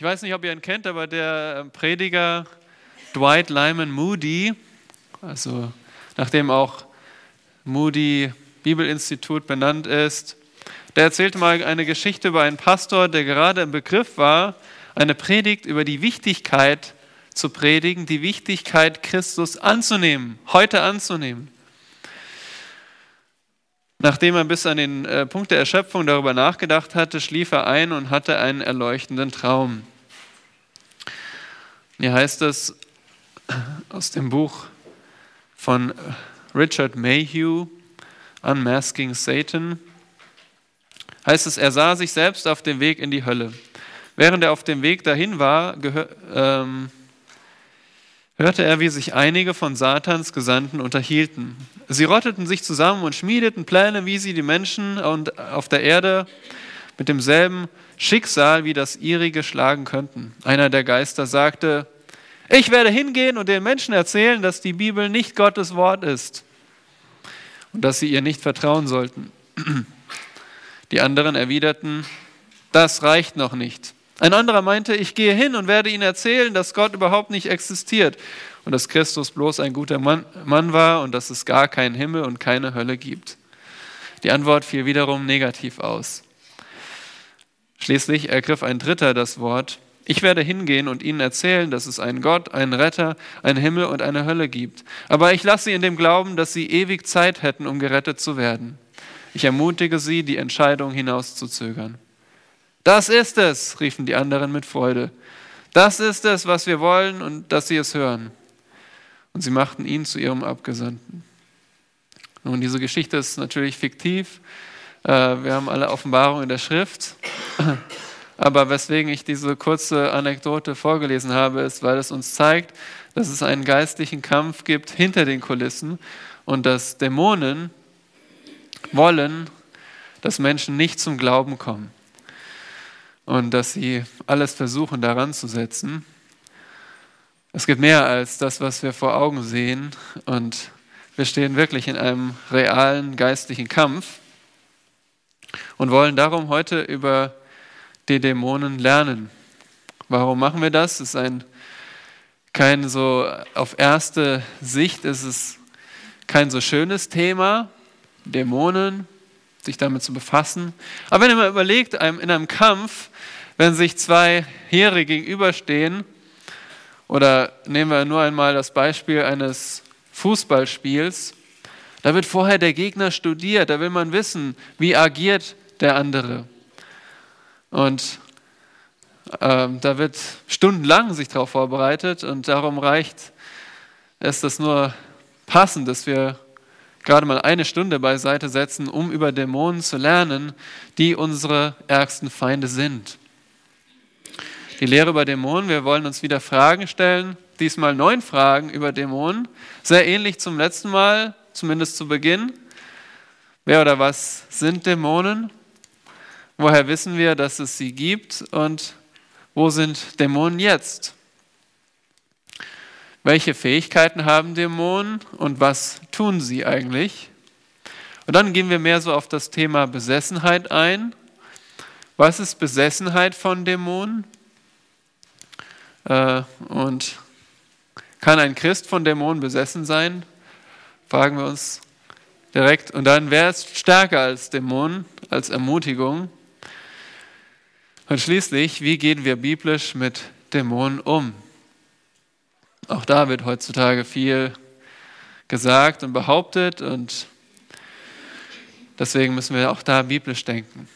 Ich weiß nicht, ob ihr ihn kennt, aber der Prediger Dwight Lyman Moody, also nachdem auch Moody Bibelinstitut benannt ist, der erzählte mal eine Geschichte über einen Pastor, der gerade im Begriff war, eine Predigt über die Wichtigkeit zu predigen, die Wichtigkeit, Christus anzunehmen, heute anzunehmen. Nachdem er bis an den äh, Punkt der Erschöpfung darüber nachgedacht hatte, schlief er ein und hatte einen erleuchtenden Traum. Hier heißt es aus dem Buch von Richard Mayhew, Unmasking Satan, heißt es, er sah sich selbst auf dem Weg in die Hölle. Während er auf dem Weg dahin war, ähm, hörte er, wie sich einige von Satans Gesandten unterhielten. Sie rotteten sich zusammen und schmiedeten Pläne, wie sie die Menschen auf der Erde mit demselben Schicksal wie das ihrige schlagen könnten. Einer der Geister sagte, ich werde hingehen und den Menschen erzählen, dass die Bibel nicht Gottes Wort ist und dass sie ihr nicht vertrauen sollten. Die anderen erwiderten, das reicht noch nicht. Ein anderer meinte, ich gehe hin und werde ihnen erzählen, dass Gott überhaupt nicht existiert und dass Christus bloß ein guter Mann, Mann, war und dass es gar keinen Himmel und keine Hölle gibt. Die Antwort fiel wiederum negativ aus. Schließlich ergriff ein Dritter das Wort. Ich werde hingehen und ihnen erzählen, dass es einen Gott, einen Retter, einen Himmel und eine Hölle gibt. Aber ich lasse sie in dem Glauben, dass sie ewig Zeit hätten, um gerettet zu werden. Ich ermutige sie, die Entscheidung hinauszuzögern. Das ist es, riefen die anderen mit Freude. Das ist es, was wir wollen und dass sie es hören. Und sie machten ihn zu ihrem Abgesandten. Nun, diese Geschichte ist natürlich fiktiv. Äh, wir haben alle Offenbarungen in der Schrift. Aber weswegen ich diese kurze Anekdote vorgelesen habe, ist, weil es uns zeigt, dass es einen geistlichen Kampf gibt hinter den Kulissen und dass Dämonen wollen, dass Menschen nicht zum Glauben kommen und dass sie alles versuchen daran zu setzen. Es gibt mehr als das, was wir vor Augen sehen und wir stehen wirklich in einem realen geistlichen Kampf und wollen darum heute über die Dämonen lernen. Warum machen wir das? Es ist ein kein so auf erste Sicht ist es kein so schönes Thema, Dämonen, sich damit zu befassen. Aber wenn man überlegt, in einem Kampf, wenn sich zwei Heere gegenüberstehen, oder nehmen wir nur einmal das Beispiel eines Fußballspiels, da wird vorher der Gegner studiert, da will man wissen, wie agiert der andere. Und ähm, da wird stundenlang sich darauf vorbereitet und darum reicht es das nur passend, dass wir gerade mal eine Stunde beiseite setzen, um über Dämonen zu lernen, die unsere ärgsten Feinde sind. Die Lehre über Dämonen, wir wollen uns wieder Fragen stellen, diesmal neun Fragen über Dämonen, sehr ähnlich zum letzten Mal, zumindest zu Beginn. Wer oder was sind Dämonen? Woher wissen wir, dass es sie gibt? Und wo sind Dämonen jetzt? Welche Fähigkeiten haben Dämonen und was tun sie eigentlich? Und dann gehen wir mehr so auf das Thema Besessenheit ein. Was ist Besessenheit von Dämonen? Äh, und kann ein Christ von Dämonen besessen sein? Fragen wir uns direkt. Und dann, wer ist stärker als Dämonen, als Ermutigung? Und schließlich, wie gehen wir biblisch mit Dämonen um? Auch da wird heutzutage viel gesagt und behauptet und deswegen müssen wir auch da biblisch denken.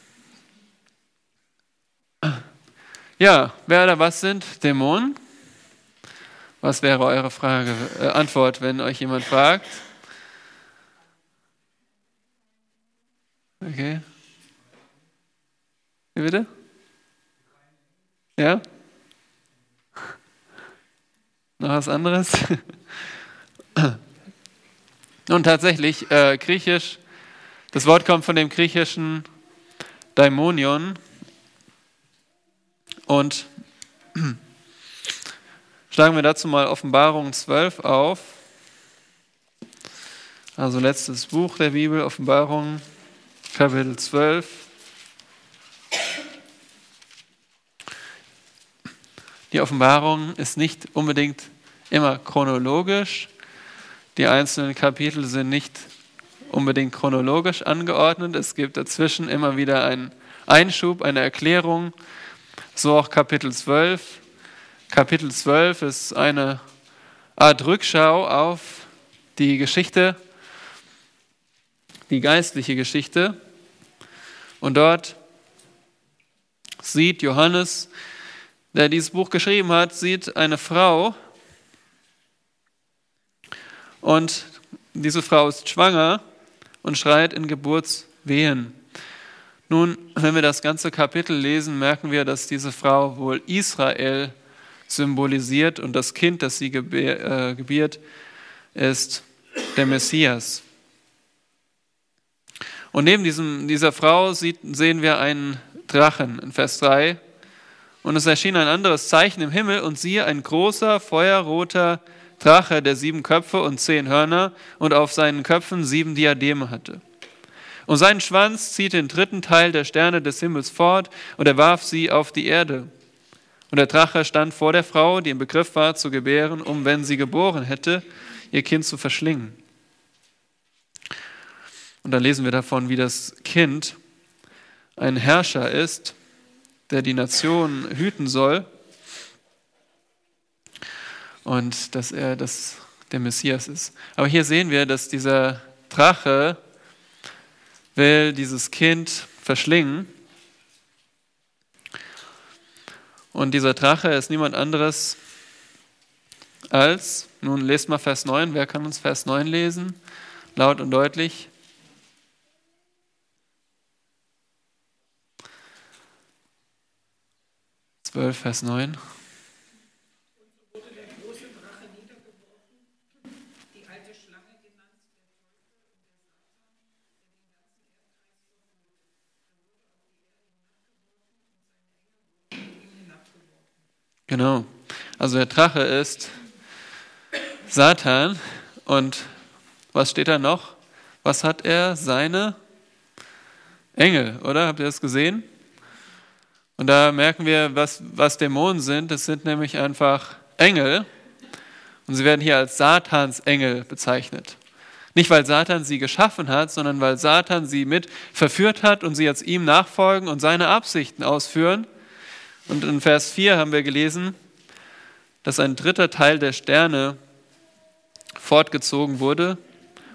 Ja, wer oder was sind Dämonen? Was wäre eure Frage, äh, Antwort, wenn euch jemand fragt? Okay. Wie bitte? Ja? Noch was anderes? Nun tatsächlich, äh, griechisch, das Wort kommt von dem griechischen Daimonion und schlagen wir dazu mal Offenbarung 12 auf. Also letztes Buch der Bibel, Offenbarung, Kapitel 12. Die Offenbarung ist nicht unbedingt immer chronologisch. Die einzelnen Kapitel sind nicht unbedingt chronologisch angeordnet. Es gibt dazwischen immer wieder einen Einschub, eine Erklärung. So auch Kapitel 12. Kapitel 12 ist eine Art Rückschau auf die Geschichte, die geistliche Geschichte. Und dort sieht Johannes, der dieses Buch geschrieben hat, sieht eine Frau und diese Frau ist schwanger und schreit in Geburtswehen. Nun, wenn wir das ganze Kapitel lesen, merken wir, dass diese Frau wohl Israel symbolisiert und das Kind, das sie äh, gebiert, ist der Messias. Und neben diesem, dieser Frau sieht, sehen wir einen Drachen in Vers 3. Und es erschien ein anderes Zeichen im Himmel und siehe, ein großer, feuerroter Drache, der sieben Köpfe und zehn Hörner und auf seinen Köpfen sieben Diademe hatte. Und sein Schwanz zieht den dritten Teil der Sterne des Himmels fort und er warf sie auf die Erde. Und der Drache stand vor der Frau, die im Begriff war zu gebären, um, wenn sie geboren hätte, ihr Kind zu verschlingen. Und dann lesen wir davon, wie das Kind ein Herrscher ist, der die Nation hüten soll und dass er das, der Messias ist. Aber hier sehen wir, dass dieser Drache will dieses Kind verschlingen. Und dieser Drache ist niemand anderes als, nun lest mal Vers 9, wer kann uns Vers 9 lesen? Laut und deutlich. 12, Vers 9. Genau. Also der Drache ist Satan. Und was steht da noch? Was hat er? Seine Engel, oder? Habt ihr das gesehen? Und da merken wir, was, was Dämonen sind. Das sind nämlich einfach Engel. Und sie werden hier als Satans Engel bezeichnet. Nicht, weil Satan sie geschaffen hat, sondern weil Satan sie mit verführt hat und sie jetzt ihm nachfolgen und seine Absichten ausführen. Und in Vers 4 haben wir gelesen, dass ein dritter Teil der Sterne fortgezogen wurde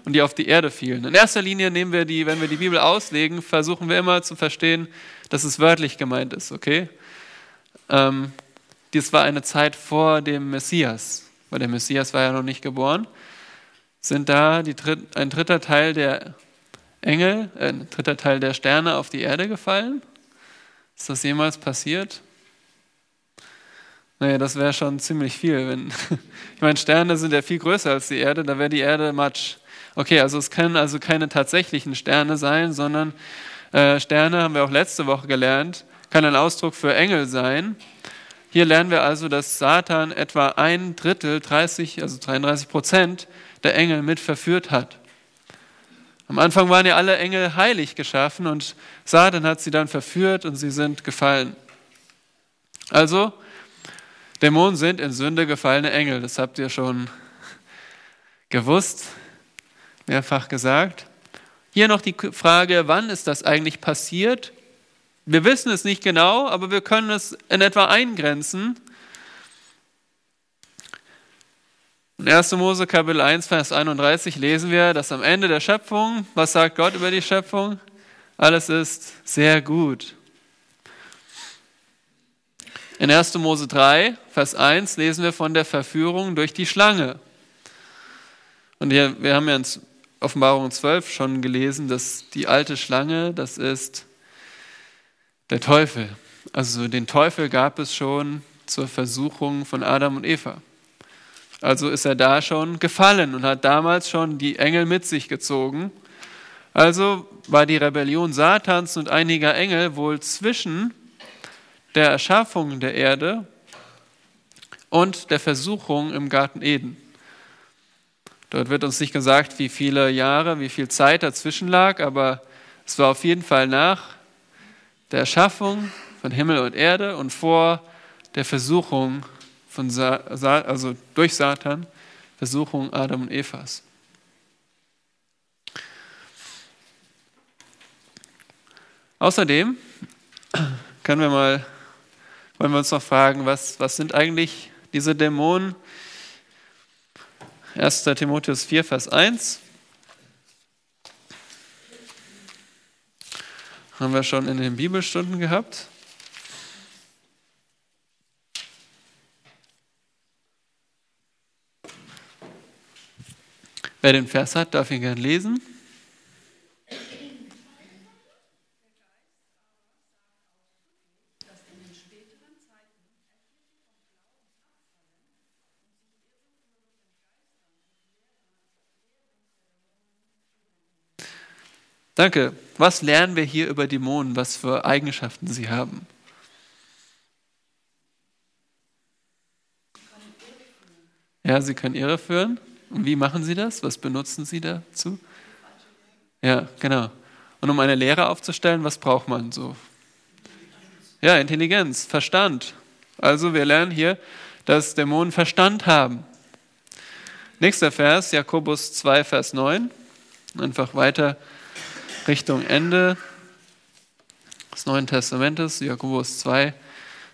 und die auf die Erde fielen. In erster Linie nehmen wir die, wenn wir die Bibel auslegen, versuchen wir immer zu verstehen, dass es wörtlich gemeint ist, okay? Ähm, dies war eine Zeit vor dem Messias, weil der Messias war ja noch nicht geboren. Sind da Dritt, ein dritter Teil der Engel, ein dritter Teil der Sterne auf die Erde gefallen? Ist das jemals passiert? Naja, das wäre schon ziemlich viel. Wenn, ich meine, Sterne sind ja viel größer als die Erde, da wäre die Erde Matsch. Okay, also es können also keine tatsächlichen Sterne sein, sondern äh, Sterne, haben wir auch letzte Woche gelernt, kann ein Ausdruck für Engel sein. Hier lernen wir also, dass Satan etwa ein Drittel, 30, also 33 Prozent der Engel mit verführt hat. Am Anfang waren ja alle Engel heilig geschaffen und Satan hat sie dann verführt und sie sind gefallen. Also, Dämonen sind in Sünde gefallene Engel, das habt ihr schon gewusst mehrfach gesagt. Hier noch die Frage, wann ist das eigentlich passiert? Wir wissen es nicht genau, aber wir können es in etwa eingrenzen. In 1. Mose Kapitel 1, Vers 31 lesen wir, dass am Ende der Schöpfung, was sagt Gott über die Schöpfung? Alles ist sehr gut. In 1. Mose 3, Vers 1 lesen wir von der Verführung durch die Schlange. Und hier, wir haben ja in Offenbarung 12 schon gelesen, dass die alte Schlange, das ist der Teufel. Also den Teufel gab es schon zur Versuchung von Adam und Eva. Also ist er da schon gefallen und hat damals schon die Engel mit sich gezogen. Also war die Rebellion Satans und einiger Engel wohl zwischen der Erschaffung der Erde und der Versuchung im Garten Eden. Dort wird uns nicht gesagt, wie viele Jahre, wie viel Zeit dazwischen lag, aber es war auf jeden Fall nach der Erschaffung von Himmel und Erde und vor der Versuchung von Sa also durch Satan, Versuchung Adam und Evas. Außerdem können wir mal, wollen wir uns noch fragen, was, was sind eigentlich diese Dämonen? 1. Timotheus 4, Vers 1. Haben wir schon in den Bibelstunden gehabt. Wer den Vers hat, darf ihn gerne lesen. Danke. Was lernen wir hier über Dämonen? Was für Eigenschaften sie haben? Ja, sie können Irre führen. Und wie machen sie das? Was benutzen sie dazu? Ja, genau. Und um eine Lehre aufzustellen, was braucht man so? Ja, Intelligenz, Verstand. Also wir lernen hier, dass Dämonen Verstand haben. Nächster Vers, Jakobus 2, Vers 9. Einfach weiter Richtung Ende des Neuen Testamentes, Jakobus 2,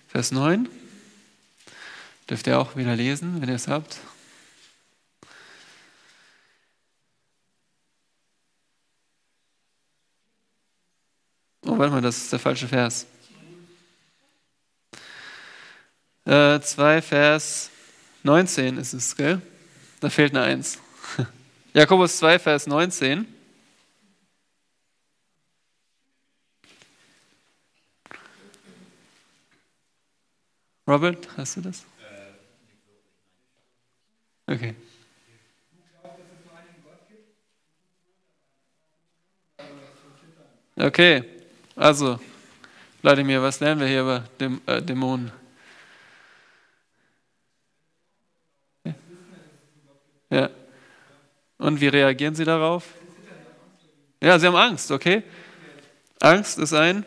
Vers 9. Dürft ihr auch wieder lesen, wenn ihr es habt. Oh, warte mal, das ist der falsche Vers. Äh, 2 Vers 19 ist es, gell? Da fehlt eine 1. Jakobus 2, Vers 19. Robert, hast du das? Okay. Okay, also, Vladimir, was lernen wir hier über Däm äh, Dämonen? Ja. Und wie reagieren sie darauf? Ja, sie haben Angst, okay? Angst ist ein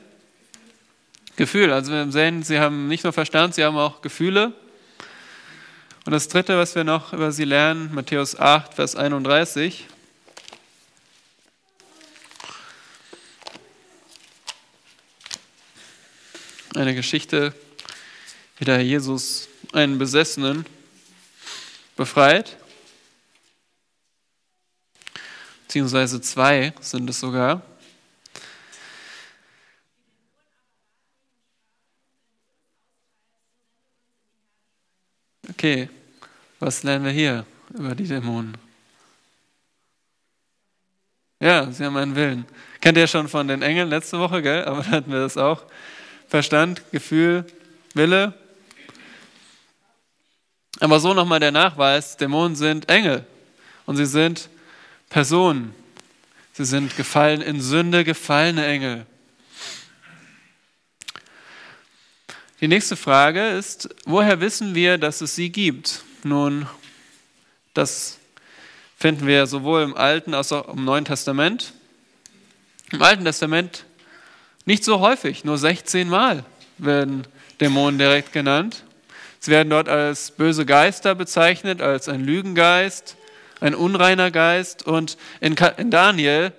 Gefühl. Also wir sehen, sie haben nicht nur Verstand, sie haben auch Gefühle. Und das Dritte, was wir noch über sie lernen, Matthäus 8, Vers 31. Eine Geschichte, wie der Jesus einen Besessenen befreit. Beziehungsweise zwei sind es sogar. Okay, was lernen wir hier über die Dämonen? Ja, sie haben einen Willen. Kennt ihr schon von den Engeln letzte Woche, gell? Aber da hatten wir das auch. Verstand, Gefühl, Wille. Aber so nochmal der Nachweis, Dämonen sind Engel und sie sind Personen. Sie sind gefallen in Sünde, gefallene Engel. Die nächste Frage ist, woher wissen wir, dass es sie gibt? Nun, das finden wir sowohl im Alten als auch im Neuen Testament. Im Alten Testament nicht so häufig, nur 16 Mal werden Dämonen direkt genannt. Sie werden dort als böse Geister bezeichnet, als ein Lügengeist, ein unreiner Geist. Und in Daniel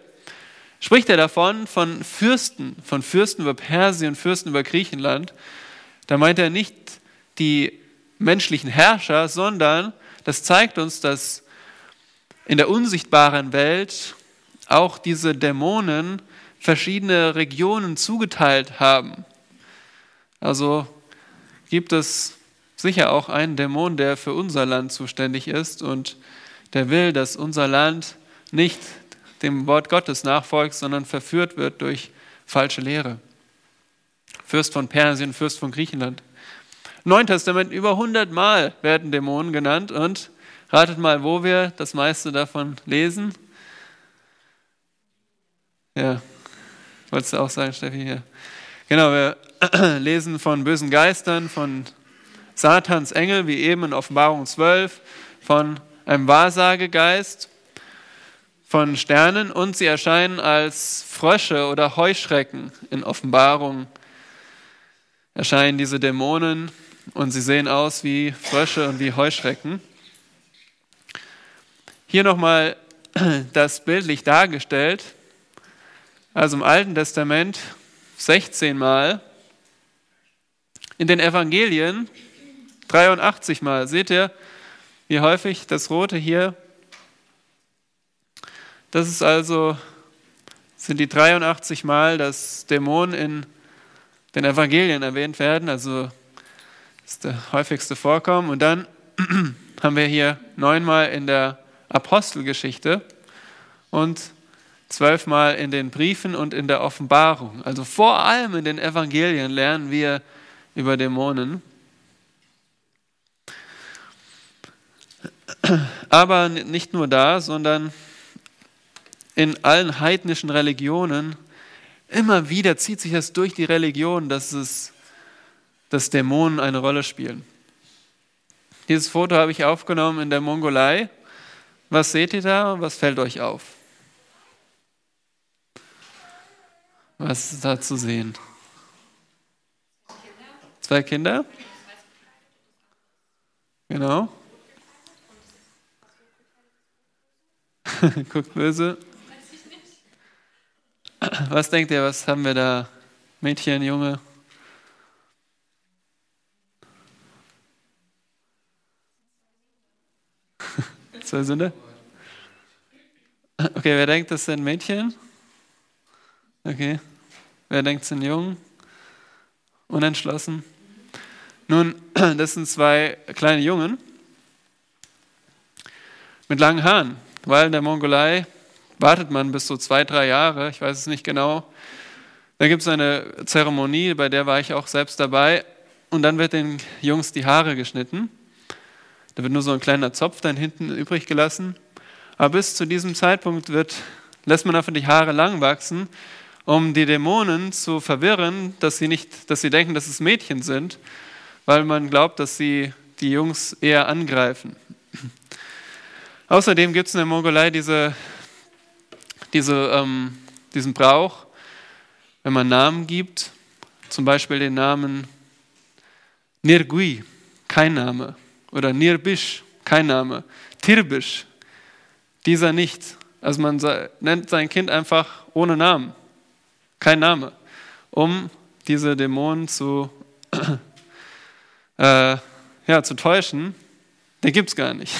spricht er davon, von Fürsten, von Fürsten über Persien, Fürsten über Griechenland, da meint er nicht die menschlichen Herrscher, sondern das zeigt uns, dass in der unsichtbaren Welt auch diese Dämonen verschiedene Regionen zugeteilt haben. Also gibt es sicher auch einen Dämon, der für unser Land zuständig ist und der will, dass unser Land nicht dem Wort Gottes nachfolgt, sondern verführt wird durch falsche Lehre. Fürst von Persien, Fürst von Griechenland. Neuen Testament über 100 Mal werden Dämonen genannt und ratet mal, wo wir das meiste davon lesen. Ja, wolltest du auch sagen, Steffi? Ja. Genau, wir lesen von bösen Geistern, von Satans Engel, wie eben in Offenbarung 12, von einem Wahrsagegeist, von Sternen und sie erscheinen als Frösche oder Heuschrecken in Offenbarung erscheinen diese Dämonen und sie sehen aus wie Frösche und wie Heuschrecken. Hier nochmal das bildlich dargestellt. Also im Alten Testament 16 Mal, in den Evangelien 83 Mal. Seht ihr, wie häufig das Rote hier? Das ist also, sind die 83 Mal, dass Dämonen in den Evangelien erwähnt werden, also ist der häufigste Vorkommen. Und dann haben wir hier neunmal in der Apostelgeschichte und zwölfmal in den Briefen und in der Offenbarung. Also vor allem in den Evangelien lernen wir über Dämonen. Aber nicht nur da, sondern in allen heidnischen Religionen, immer wieder zieht sich das durch die Religion, dass, es, dass Dämonen eine Rolle spielen. Dieses Foto habe ich aufgenommen in der Mongolei. Was seht ihr da? Was fällt euch auf? Was ist da zu sehen? Zwei Kinder? Genau. Guckt böse. Was denkt ihr, was haben wir da? Mädchen, Junge? Zwei Sünde? Okay, wer denkt, das sind Mädchen? Okay. Wer denkt, es sind Jungen? Unentschlossen? Nun, das sind zwei kleine Jungen mit langen Haaren, weil in der Mongolei wartet man bis so zwei, drei Jahre, ich weiß es nicht genau. Da gibt es eine Zeremonie, bei der war ich auch selbst dabei. Und dann wird den Jungs die Haare geschnitten. Da wird nur so ein kleiner Zopf dann hinten übrig gelassen. Aber bis zu diesem Zeitpunkt wird, lässt man einfach die Haare lang wachsen, um die Dämonen zu verwirren, dass sie, nicht, dass sie denken, dass es Mädchen sind, weil man glaubt, dass sie die Jungs eher angreifen. Außerdem gibt es in der Mongolei diese diese, ähm, diesen Brauch, wenn man Namen gibt, zum Beispiel den Namen Nirgui, kein Name, oder Nirbisch, kein Name, Tirbisch, dieser nicht. Also man nennt sein Kind einfach ohne Namen, kein Name, um diese Dämonen zu, äh, ja, zu täuschen. Den gibt es gar nicht.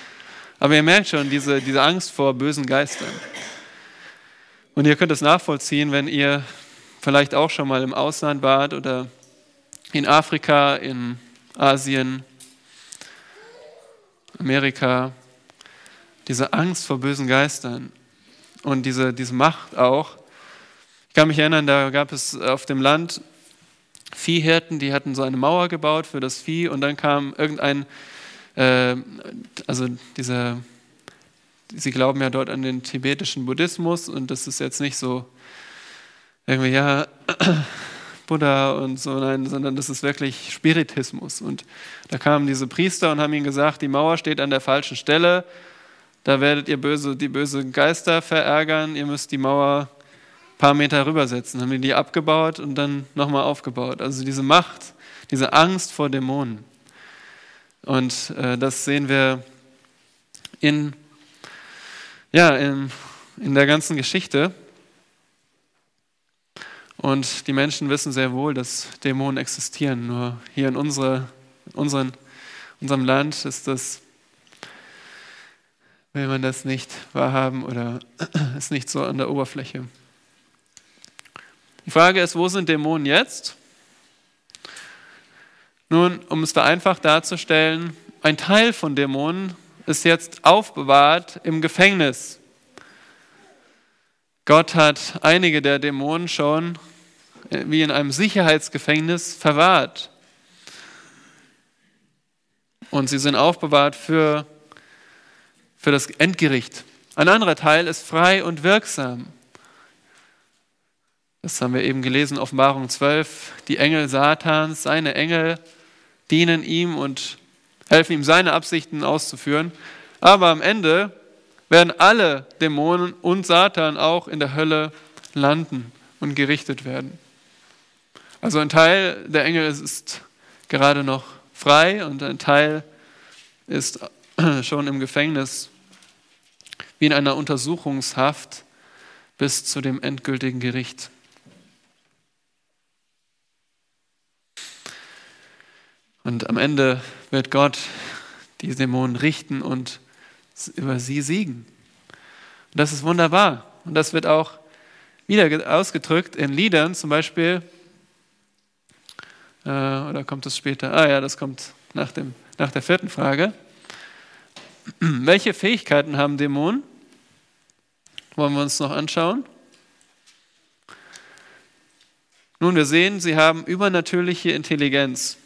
Aber ihr merkt schon diese, diese Angst vor bösen Geistern. Und ihr könnt es nachvollziehen, wenn ihr vielleicht auch schon mal im Ausland wart oder in Afrika, in Asien, Amerika. Diese Angst vor bösen Geistern und diese, diese Macht auch. Ich kann mich erinnern, da gab es auf dem Land Viehhirten, die hatten so eine Mauer gebaut für das Vieh und dann kam irgendein, äh, also dieser sie glauben ja dort an den tibetischen Buddhismus und das ist jetzt nicht so irgendwie, ja, Buddha und so, nein, sondern das ist wirklich Spiritismus. Und da kamen diese Priester und haben ihnen gesagt, die Mauer steht an der falschen Stelle, da werdet ihr böse, die bösen Geister verärgern, ihr müsst die Mauer ein paar Meter rübersetzen. Haben die die abgebaut und dann nochmal aufgebaut. Also diese Macht, diese Angst vor Dämonen. Und äh, das sehen wir in ja, in, in der ganzen Geschichte. Und die Menschen wissen sehr wohl, dass Dämonen existieren. Nur hier in unsere, unseren, unserem Land ist das, will man das nicht wahrhaben oder ist nicht so an der Oberfläche. Die Frage ist, wo sind Dämonen jetzt? Nun, um es vereinfacht darzustellen, ein Teil von Dämonen ist jetzt aufbewahrt im Gefängnis. Gott hat einige der Dämonen schon äh, wie in einem Sicherheitsgefängnis verwahrt. Und sie sind aufbewahrt für, für das Endgericht. Ein anderer Teil ist frei und wirksam. Das haben wir eben gelesen, Offenbarung 12. Die Engel Satans, seine Engel dienen ihm und helfen ihm, seine Absichten auszuführen. Aber am Ende werden alle Dämonen und Satan auch in der Hölle landen und gerichtet werden. Also ein Teil der Engel ist gerade noch frei und ein Teil ist schon im Gefängnis, wie in einer Untersuchungshaft bis zu dem endgültigen Gericht. Und am Ende wird Gott die Dämonen richten und über sie siegen. Und das ist wunderbar. Und das wird auch wieder ausgedrückt in Liedern, zum Beispiel, äh, oder kommt es später? Ah ja, das kommt nach, dem, nach der vierten Frage. Welche Fähigkeiten haben Dämonen? Wollen wir uns noch anschauen? Nun, wir sehen, sie haben übernatürliche Intelligenz.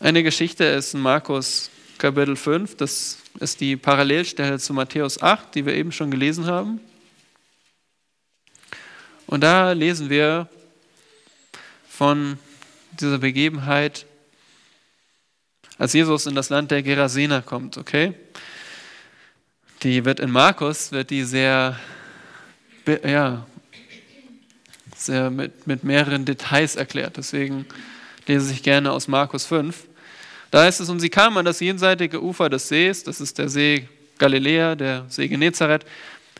Eine Geschichte ist in Markus Kapitel 5, das ist die Parallelstelle zu Matthäus 8, die wir eben schon gelesen haben. Und da lesen wir von dieser Begebenheit, als Jesus in das Land der Gerasener kommt, okay? Die wird in Markus, wird die sehr, ja, sehr mit, mit mehreren Details erklärt. Deswegen lese ich gerne aus Markus 5. Da heißt es, und sie kamen an das jenseitige Ufer des Sees, das ist der See Galiläa, der See Genezareth,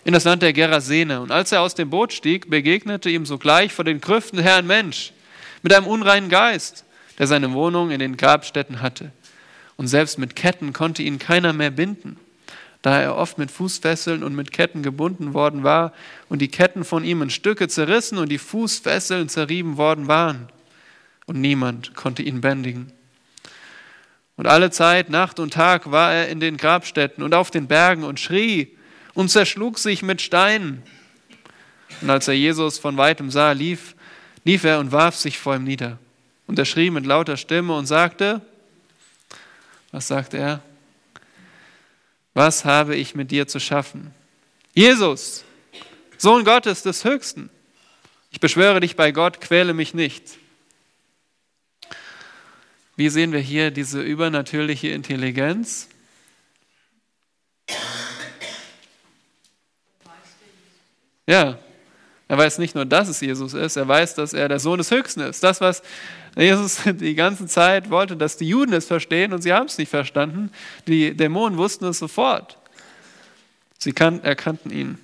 in das Land der Gerasene. Und als er aus dem Boot stieg, begegnete ihm sogleich vor den Grüften Herr ein Mensch mit einem unreinen Geist, der seine Wohnung in den Grabstätten hatte. Und selbst mit Ketten konnte ihn keiner mehr binden, da er oft mit Fußfesseln und mit Ketten gebunden worden war und die Ketten von ihm in Stücke zerrissen und die Fußfesseln zerrieben worden waren. Und niemand konnte ihn bändigen. Und alle Zeit, Nacht und Tag war er in den Grabstätten und auf den Bergen und schrie und zerschlug sich mit Steinen. Und als er Jesus von weitem sah, lief, lief er und warf sich vor ihm nieder. Und er schrie mit lauter Stimme und sagte, was sagt er? Was habe ich mit dir zu schaffen? Jesus, Sohn Gottes des Höchsten, ich beschwöre dich bei Gott, quäle mich nicht. Wie sehen wir hier diese übernatürliche Intelligenz? Ja, er weiß nicht nur, dass es Jesus ist, er weiß, dass er der Sohn des Höchsten ist. Das, was Jesus die ganze Zeit wollte, dass die Juden es verstehen und sie haben es nicht verstanden. Die Dämonen wussten es sofort. Sie kan erkannten ihn.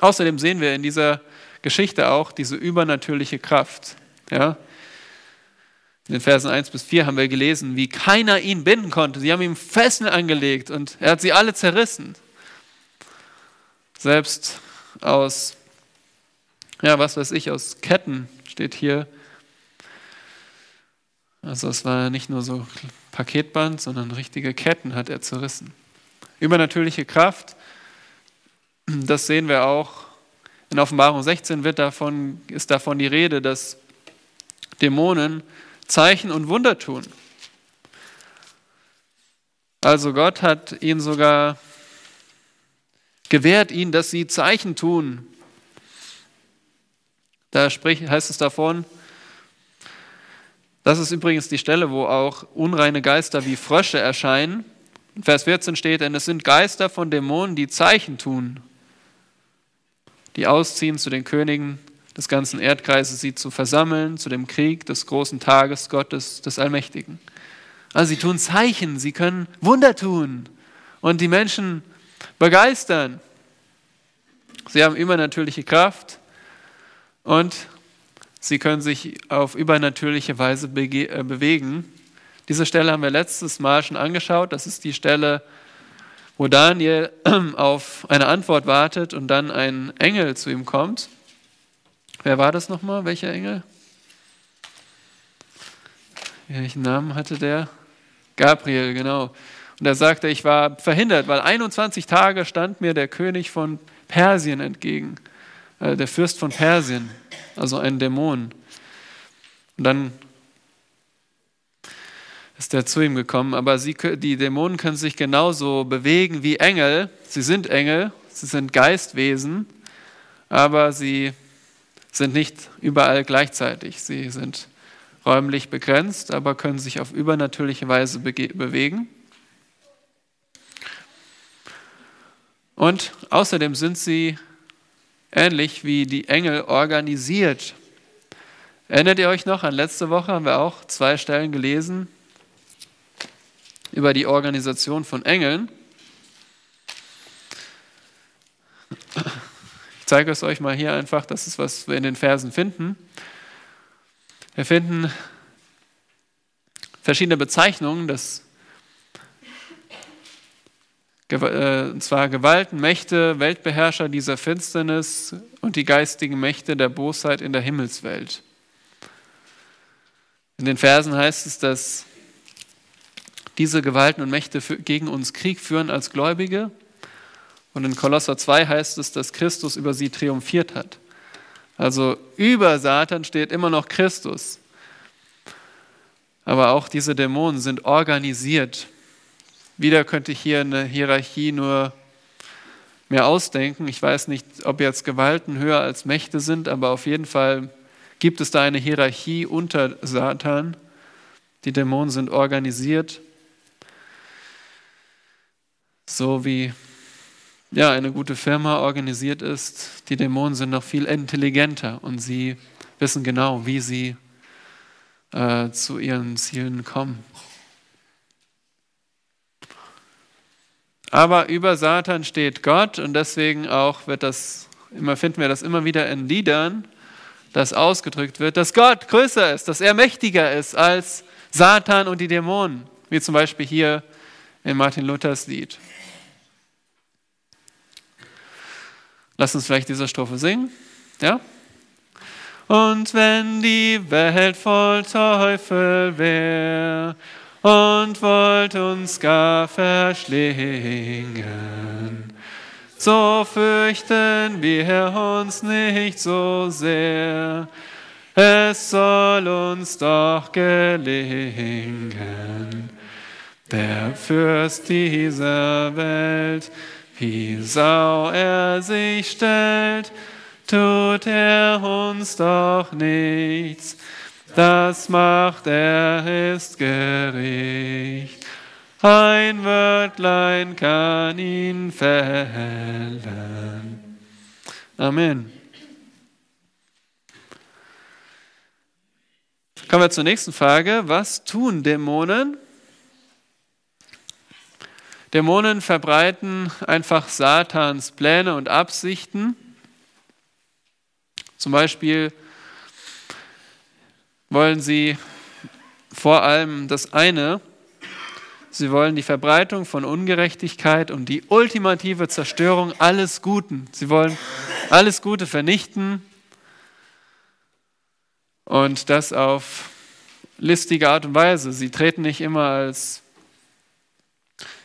Außerdem sehen wir in dieser Geschichte auch diese übernatürliche Kraft. Ja? In den Versen 1 bis 4 haben wir gelesen, wie keiner ihn binden konnte. Sie haben ihm Fesseln angelegt und er hat sie alle zerrissen. Selbst aus, ja, was weiß ich, aus Ketten steht hier. Also es war nicht nur so Paketband, sondern richtige Ketten hat er zerrissen. Übernatürliche Kraft, das sehen wir auch in Offenbarung 16 wird davon, ist davon die Rede, dass Dämonen Zeichen und Wunder tun. Also Gott hat ihnen sogar gewährt, ihnen, dass sie Zeichen tun. Da heißt es davon, das ist übrigens die Stelle, wo auch unreine Geister wie Frösche erscheinen. In Vers 14 steht, denn es sind Geister von Dämonen, die Zeichen tun, die ausziehen zu den Königen des ganzen Erdkreises, sie zu versammeln zu dem Krieg des großen Tages Gottes, des Allmächtigen. Also sie tun Zeichen, sie können Wunder tun und die Menschen begeistern. Sie haben übernatürliche Kraft und sie können sich auf übernatürliche Weise äh, bewegen. Diese Stelle haben wir letztes Mal schon angeschaut. Das ist die Stelle, wo Daniel auf eine Antwort wartet und dann ein Engel zu ihm kommt. Wer war das nochmal? Welcher Engel? Welchen Namen hatte der? Gabriel, genau. Und er sagte, ich war verhindert, weil 21 Tage stand mir der König von Persien entgegen, äh, der Fürst von Persien, also ein Dämon. Und dann ist er zu ihm gekommen, aber sie, die Dämonen können sich genauso bewegen wie Engel. Sie sind Engel, sie sind Geistwesen, aber sie sind nicht überall gleichzeitig. Sie sind räumlich begrenzt, aber können sich auf übernatürliche Weise bewegen. Und außerdem sind sie ähnlich wie die Engel organisiert. Erinnert ihr euch noch, an letzte Woche haben wir auch zwei Stellen gelesen über die Organisation von Engeln. Ich zeige es euch mal hier einfach, das ist, was wir in den Versen finden. Wir finden verschiedene Bezeichnungen, das, äh, und zwar Gewalten, Mächte, Weltbeherrscher dieser Finsternis und die geistigen Mächte der Bosheit in der Himmelswelt. In den Versen heißt es, dass diese Gewalten und Mächte gegen uns Krieg führen als Gläubige. Und in Kolosser 2 heißt es, dass Christus über sie triumphiert hat. Also über Satan steht immer noch Christus. Aber auch diese Dämonen sind organisiert. Wieder könnte ich hier eine Hierarchie nur mehr ausdenken. Ich weiß nicht, ob jetzt Gewalten höher als Mächte sind, aber auf jeden Fall gibt es da eine Hierarchie unter Satan. Die Dämonen sind organisiert, so wie ja, eine gute Firma organisiert ist. Die Dämonen sind noch viel intelligenter und sie wissen genau, wie sie äh, zu ihren Zielen kommen. Aber über Satan steht Gott und deswegen auch wird das, immer finden wir das immer wieder in Liedern, dass ausgedrückt wird, dass Gott größer ist, dass er mächtiger ist als Satan und die Dämonen, wie zum Beispiel hier in Martin Luthers Lied. Lass uns vielleicht diese Strophe singen. Ja? Und wenn die Welt voll Teufel wär und wollt uns gar verschlingen, so fürchten wir uns nicht so sehr. Es soll uns doch gelingen, der Fürst dieser Welt, wie Sau er sich stellt, tut er uns doch nichts. Das macht er ist gerecht. Ein Wörtlein kann ihn fällen. Amen. Kommen wir zur nächsten Frage. Was tun Dämonen? Dämonen verbreiten einfach Satans Pläne und Absichten. Zum Beispiel wollen sie vor allem das eine, sie wollen die Verbreitung von Ungerechtigkeit und die ultimative Zerstörung alles Guten. Sie wollen alles Gute vernichten und das auf listige Art und Weise. Sie treten nicht immer als,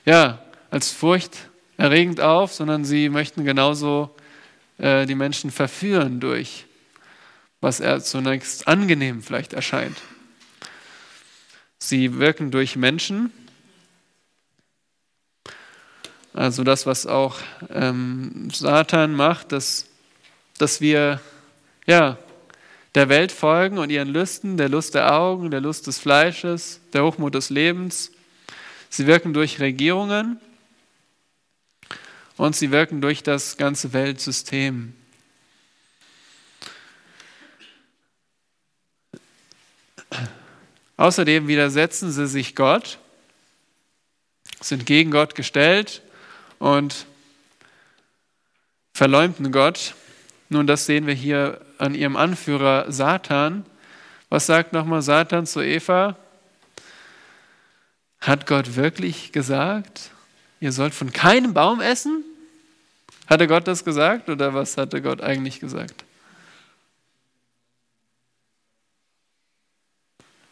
ja, als furchterregend auf, sondern sie möchten genauso äh, die Menschen verführen durch was er zunächst angenehm vielleicht erscheint. Sie wirken durch Menschen, also das, was auch ähm, Satan macht, dass, dass wir ja, der Welt folgen und ihren Lüsten, der Lust der Augen, der Lust des Fleisches, der Hochmut des Lebens. Sie wirken durch Regierungen und sie wirken durch das ganze Weltsystem. Außerdem widersetzen sie sich Gott, sind gegen Gott gestellt und verleumden Gott. Nun, das sehen wir hier an ihrem Anführer Satan. Was sagt nochmal Satan zu Eva? Hat Gott wirklich gesagt, ihr sollt von keinem Baum essen? Hatte Gott das gesagt oder was hatte Gott eigentlich gesagt?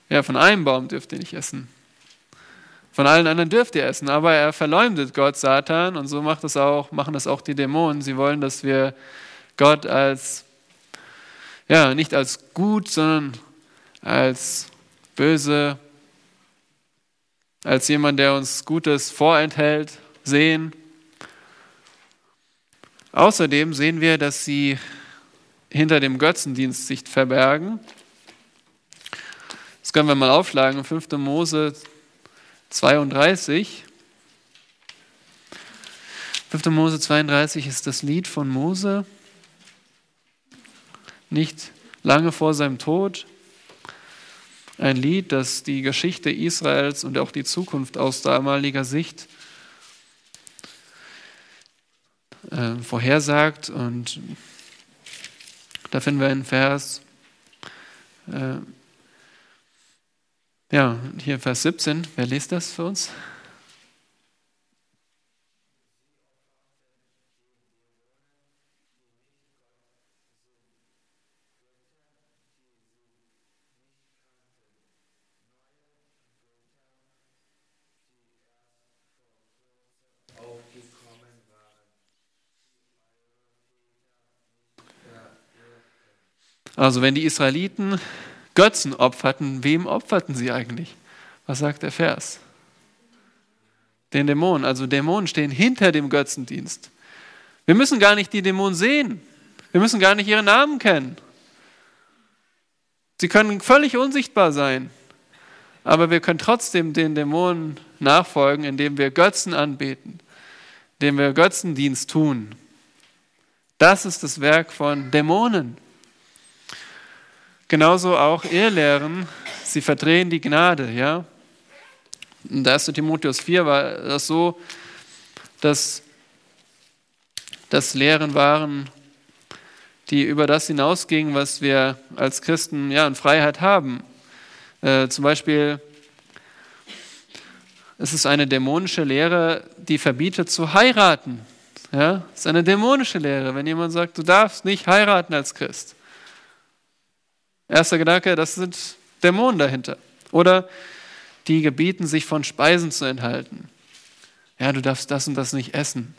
Ja, von einem Baum dürft ihr nicht essen. Von allen anderen dürft ihr essen, aber er verleumdet Gott, Satan, und so macht das auch, machen das auch die Dämonen. Sie wollen, dass wir Gott als, ja, nicht als gut, sondern als böse, als jemand, der uns Gutes vorenthält, sehen. Außerdem sehen wir, dass sie hinter dem Götzendienst sich verbergen können wir mal aufschlagen, 5. Mose 32. 5. Mose 32 ist das Lied von Mose, nicht lange vor seinem Tod. Ein Lied, das die Geschichte Israels und auch die Zukunft aus damaliger Sicht äh, vorhersagt. Und da finden wir einen Vers, äh, ja, hier Vers 17. Wer liest das für uns? Also wenn die Israeliten Götzen opferten, wem opferten sie eigentlich? Was sagt der Vers? Den Dämonen. Also Dämonen stehen hinter dem Götzendienst. Wir müssen gar nicht die Dämonen sehen. Wir müssen gar nicht ihre Namen kennen. Sie können völlig unsichtbar sein. Aber wir können trotzdem den Dämonen nachfolgen, indem wir Götzen anbeten, indem wir Götzendienst tun. Das ist das Werk von Dämonen. Genauso auch Irrlehren, sie verdrehen die Gnade, ja. In 1. Timotheus 4 war das so, dass das Lehren waren, die über das hinausgingen, was wir als Christen ja, in Freiheit haben. Äh, zum Beispiel es ist eine dämonische Lehre, die verbietet zu heiraten. Ja, es ist eine dämonische Lehre, wenn jemand sagt, du darfst nicht heiraten als Christ. Erster Gedanke, das sind Dämonen dahinter. Oder die gebieten sich von Speisen zu enthalten. Ja, du darfst das und das nicht essen.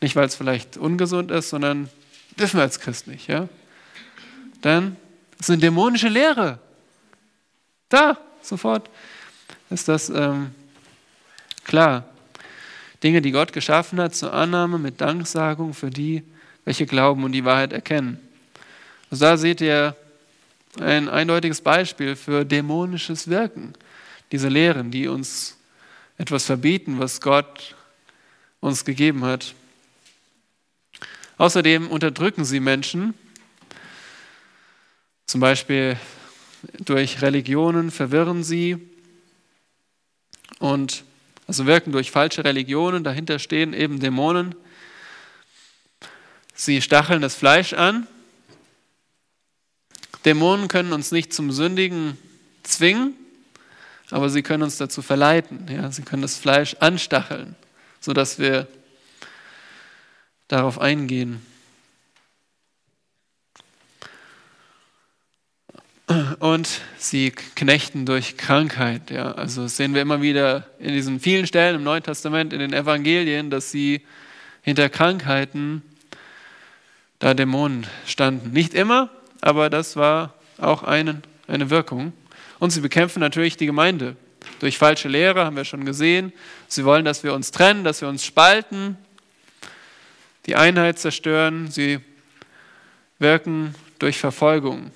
Nicht, weil es vielleicht ungesund ist, sondern dürfen wir als Christ nicht. Ja? Dann ist eine dämonische Lehre. Da, sofort ist das ähm, klar. Dinge, die Gott geschaffen hat, zur Annahme mit Danksagung für die, welche glauben und die Wahrheit erkennen. Also da seht ihr ein eindeutiges Beispiel für dämonisches Wirken. Diese Lehren, die uns etwas verbieten, was Gott uns gegeben hat. Außerdem unterdrücken sie Menschen, zum Beispiel durch Religionen verwirren sie und also wirken durch falsche Religionen, dahinter stehen eben Dämonen. Sie stacheln das Fleisch an Dämonen können uns nicht zum Sündigen zwingen, aber sie können uns dazu verleiten. Ja? Sie können das Fleisch anstacheln, sodass wir darauf eingehen. Und sie knechten durch Krankheit. Ja. Also sehen wir immer wieder in diesen vielen Stellen im Neuen Testament, in den Evangelien, dass sie hinter Krankheiten da Dämonen standen. Nicht immer, aber das war auch eine, eine Wirkung. Und sie bekämpfen natürlich die Gemeinde. Durch falsche Lehre haben wir schon gesehen. Sie wollen, dass wir uns trennen, dass wir uns spalten, die Einheit zerstören. Sie wirken durch Verfolgung.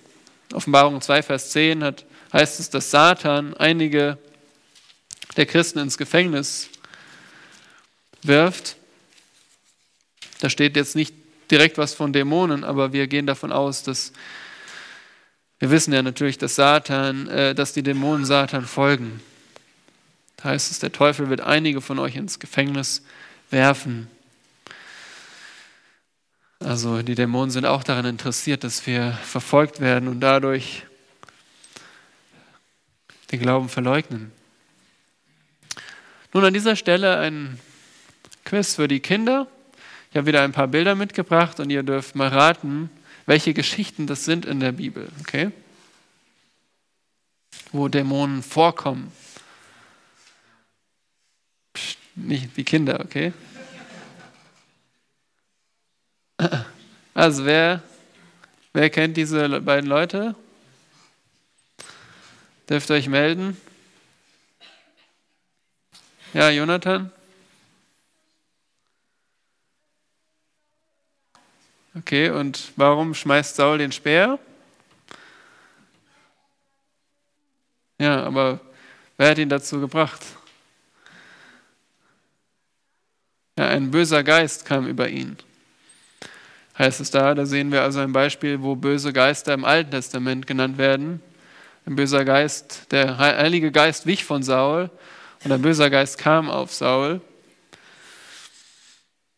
Offenbarung 2, Vers 10 hat, heißt es, dass Satan einige der Christen ins Gefängnis wirft. Da steht jetzt nicht direkt was von Dämonen, aber wir gehen davon aus, dass wir wissen ja natürlich, dass Satan, äh, dass die Dämonen Satan folgen. Da heißt es, der Teufel wird einige von euch ins Gefängnis werfen. Also die Dämonen sind auch daran interessiert, dass wir verfolgt werden und dadurch den Glauben verleugnen. Nun an dieser Stelle ein Quiz für die Kinder. Ich habe wieder ein paar Bilder mitgebracht und ihr dürft mal raten, welche Geschichten das sind in der Bibel, okay? Wo Dämonen vorkommen. Psst, nicht wie Kinder, okay? Also wer, wer kennt diese beiden Leute? Dürft ihr euch melden? Ja, Jonathan? Okay, und warum schmeißt Saul den Speer? Ja, aber wer hat ihn dazu gebracht? Ja, ein böser Geist kam über ihn. Heißt es da, da sehen wir also ein Beispiel, wo böse Geister im Alten Testament genannt werden. Ein böser Geist, der Heilige Geist wich von Saul und ein böser Geist kam auf Saul.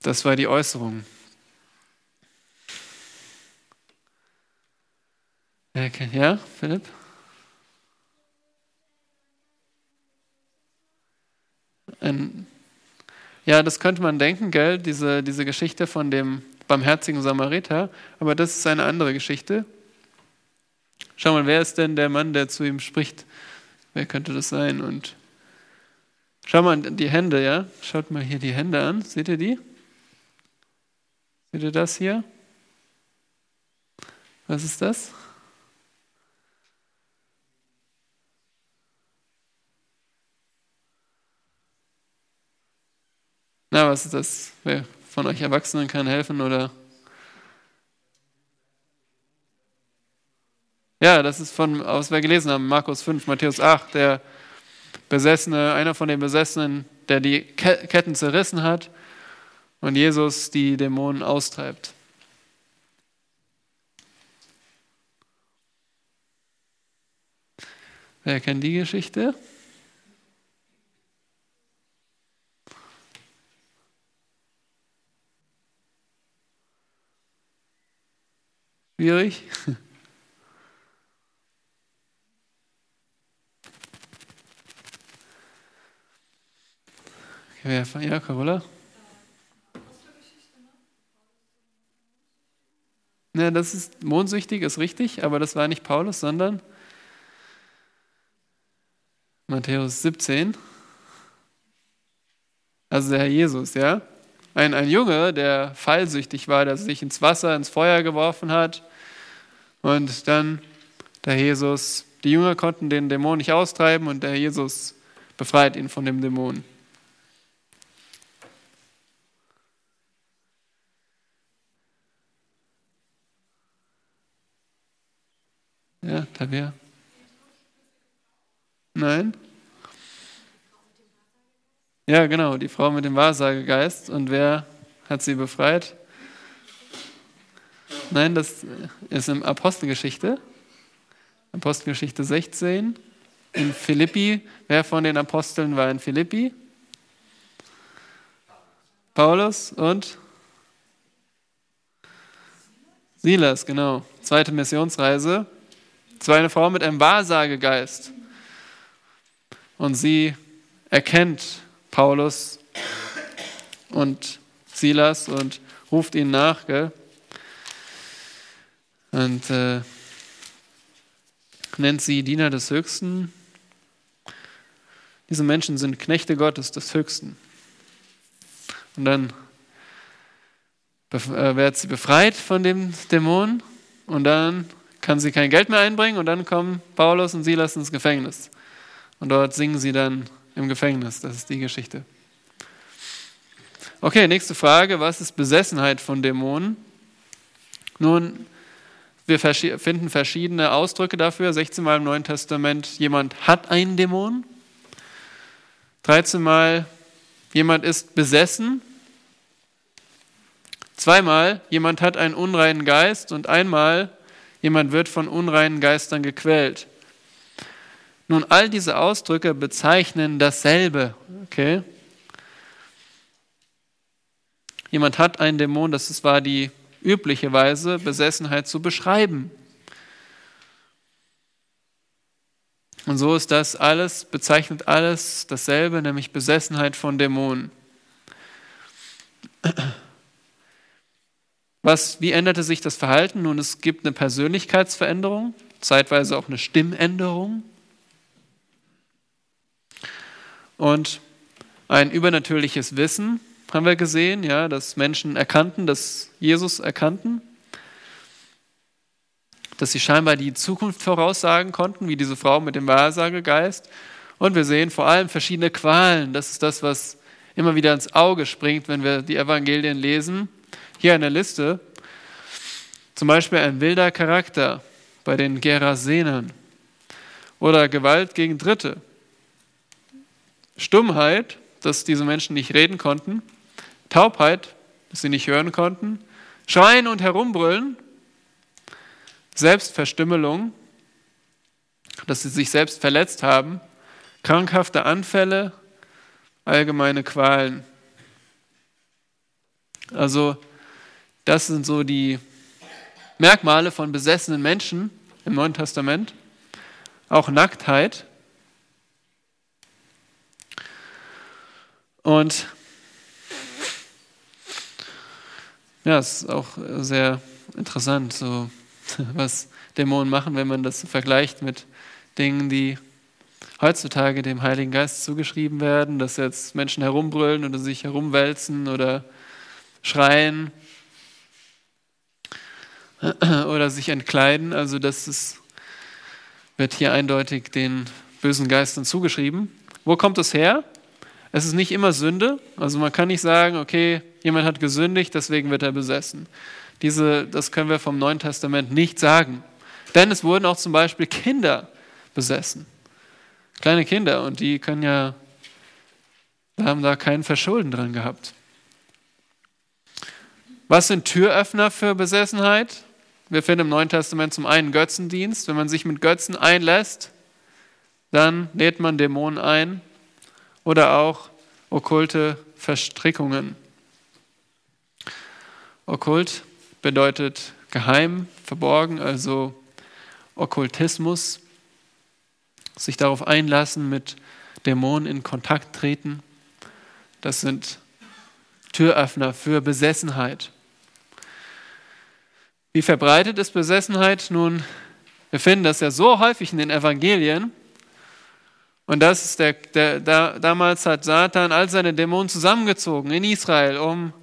Das war die Äußerung. Ja, Philipp? Ein, ja, das könnte man denken, gell, diese, diese Geschichte von dem barmherzigen Samariter, aber das ist eine andere Geschichte. Schau mal, wer ist denn der Mann, der zu ihm spricht? Wer könnte das sein? Und schau mal die Hände, ja? Schaut mal hier die Hände an. Seht ihr die? Seht ihr das hier? Was ist das? Na, was ist das? Wer von euch Erwachsenen kann helfen oder? Ja, das ist von, was wir gelesen haben, Markus 5, Matthäus 8, der Besessene, einer von den Besessenen, der die Ketten zerrissen hat und Jesus die Dämonen austreibt. Wer kennt die Geschichte? Schwierig? Ja, Carola? Ja, das ist mondsüchtig, ist richtig, aber das war nicht Paulus, sondern Matthäus 17. Also der Herr Jesus, ja? Ein, ein Junge, der fallsüchtig war, der sich ins Wasser, ins Feuer geworfen hat. Und dann der Jesus, die Jünger konnten den Dämon nicht austreiben und der Jesus befreit ihn von dem Dämon. Ja, Tabea? Nein? Ja, genau, die Frau mit dem Wahrsagegeist. Und wer hat sie befreit? Nein, das ist in Apostelgeschichte. Apostelgeschichte 16. In Philippi. Wer von den Aposteln war in Philippi? Paulus und Silas, genau. Zweite Missionsreise. Es war eine Frau mit einem Wahrsagegeist. Und sie erkennt Paulus und Silas und ruft ihnen nach. Gell? Und äh, nennt sie Diener des Höchsten. Diese Menschen sind Knechte Gottes des Höchsten. Und dann äh, wird sie befreit von dem Dämon und dann kann sie kein Geld mehr einbringen und dann kommen Paulus und Silas ins Gefängnis. Und dort singen sie dann im Gefängnis. Das ist die Geschichte. Okay, nächste Frage. Was ist Besessenheit von Dämonen? Nun, wir finden verschiedene Ausdrücke dafür. 16 Mal im Neuen Testament, jemand hat einen Dämon. 13 Mal, jemand ist besessen. Zweimal, jemand hat einen unreinen Geist. Und einmal, jemand wird von unreinen Geistern gequält. Nun, all diese Ausdrücke bezeichnen dasselbe. Okay? Jemand hat einen Dämon, das war die übliche Weise, Besessenheit zu beschreiben. Und so ist das alles, bezeichnet alles dasselbe, nämlich Besessenheit von Dämonen. Was, wie änderte sich das Verhalten? Nun, es gibt eine Persönlichkeitsveränderung, zeitweise auch eine Stimmänderung und ein übernatürliches Wissen haben wir gesehen, ja, dass Menschen erkannten, dass Jesus erkannten, dass sie scheinbar die Zukunft voraussagen konnten, wie diese Frau mit dem Wahrsagegeist. Und wir sehen vor allem verschiedene Qualen. Das ist das, was immer wieder ins Auge springt, wenn wir die Evangelien lesen. Hier eine Liste. Zum Beispiel ein wilder Charakter bei den Gerasenern oder Gewalt gegen Dritte. Stummheit, dass diese Menschen nicht reden konnten, Taubheit, dass sie nicht hören konnten, Schreien und Herumbrüllen, Selbstverstümmelung, dass sie sich selbst verletzt haben, krankhafte Anfälle, allgemeine Qualen. Also das sind so die Merkmale von besessenen Menschen im Neuen Testament. Auch Nacktheit. Und ja, es ist auch sehr interessant, so was Dämonen machen, wenn man das vergleicht mit Dingen, die heutzutage dem Heiligen Geist zugeschrieben werden, dass jetzt Menschen herumbrüllen oder sich herumwälzen oder schreien oder sich entkleiden. Also das ist, wird hier eindeutig den bösen Geistern zugeschrieben. Wo kommt es her? Es ist nicht immer Sünde. Also man kann nicht sagen, okay, jemand hat gesündigt, deswegen wird er besessen. Diese, das können wir vom Neuen Testament nicht sagen. Denn es wurden auch zum Beispiel Kinder besessen. Kleine Kinder und die können ja, haben da kein Verschulden dran gehabt. Was sind Türöffner für Besessenheit? Wir finden im Neuen Testament zum einen Götzendienst. Wenn man sich mit Götzen einlässt, dann lädt man Dämonen ein oder auch okkulte Verstrickungen. Okkult bedeutet geheim, verborgen, also Okkultismus, sich darauf einlassen, mit Dämonen in Kontakt treten. Das sind Türöffner für Besessenheit. Wie verbreitet ist Besessenheit? Nun, wir finden das ja so häufig in den Evangelien. Und das ist der, der, der, damals hat Satan all seine Dämonen zusammengezogen in Israel, um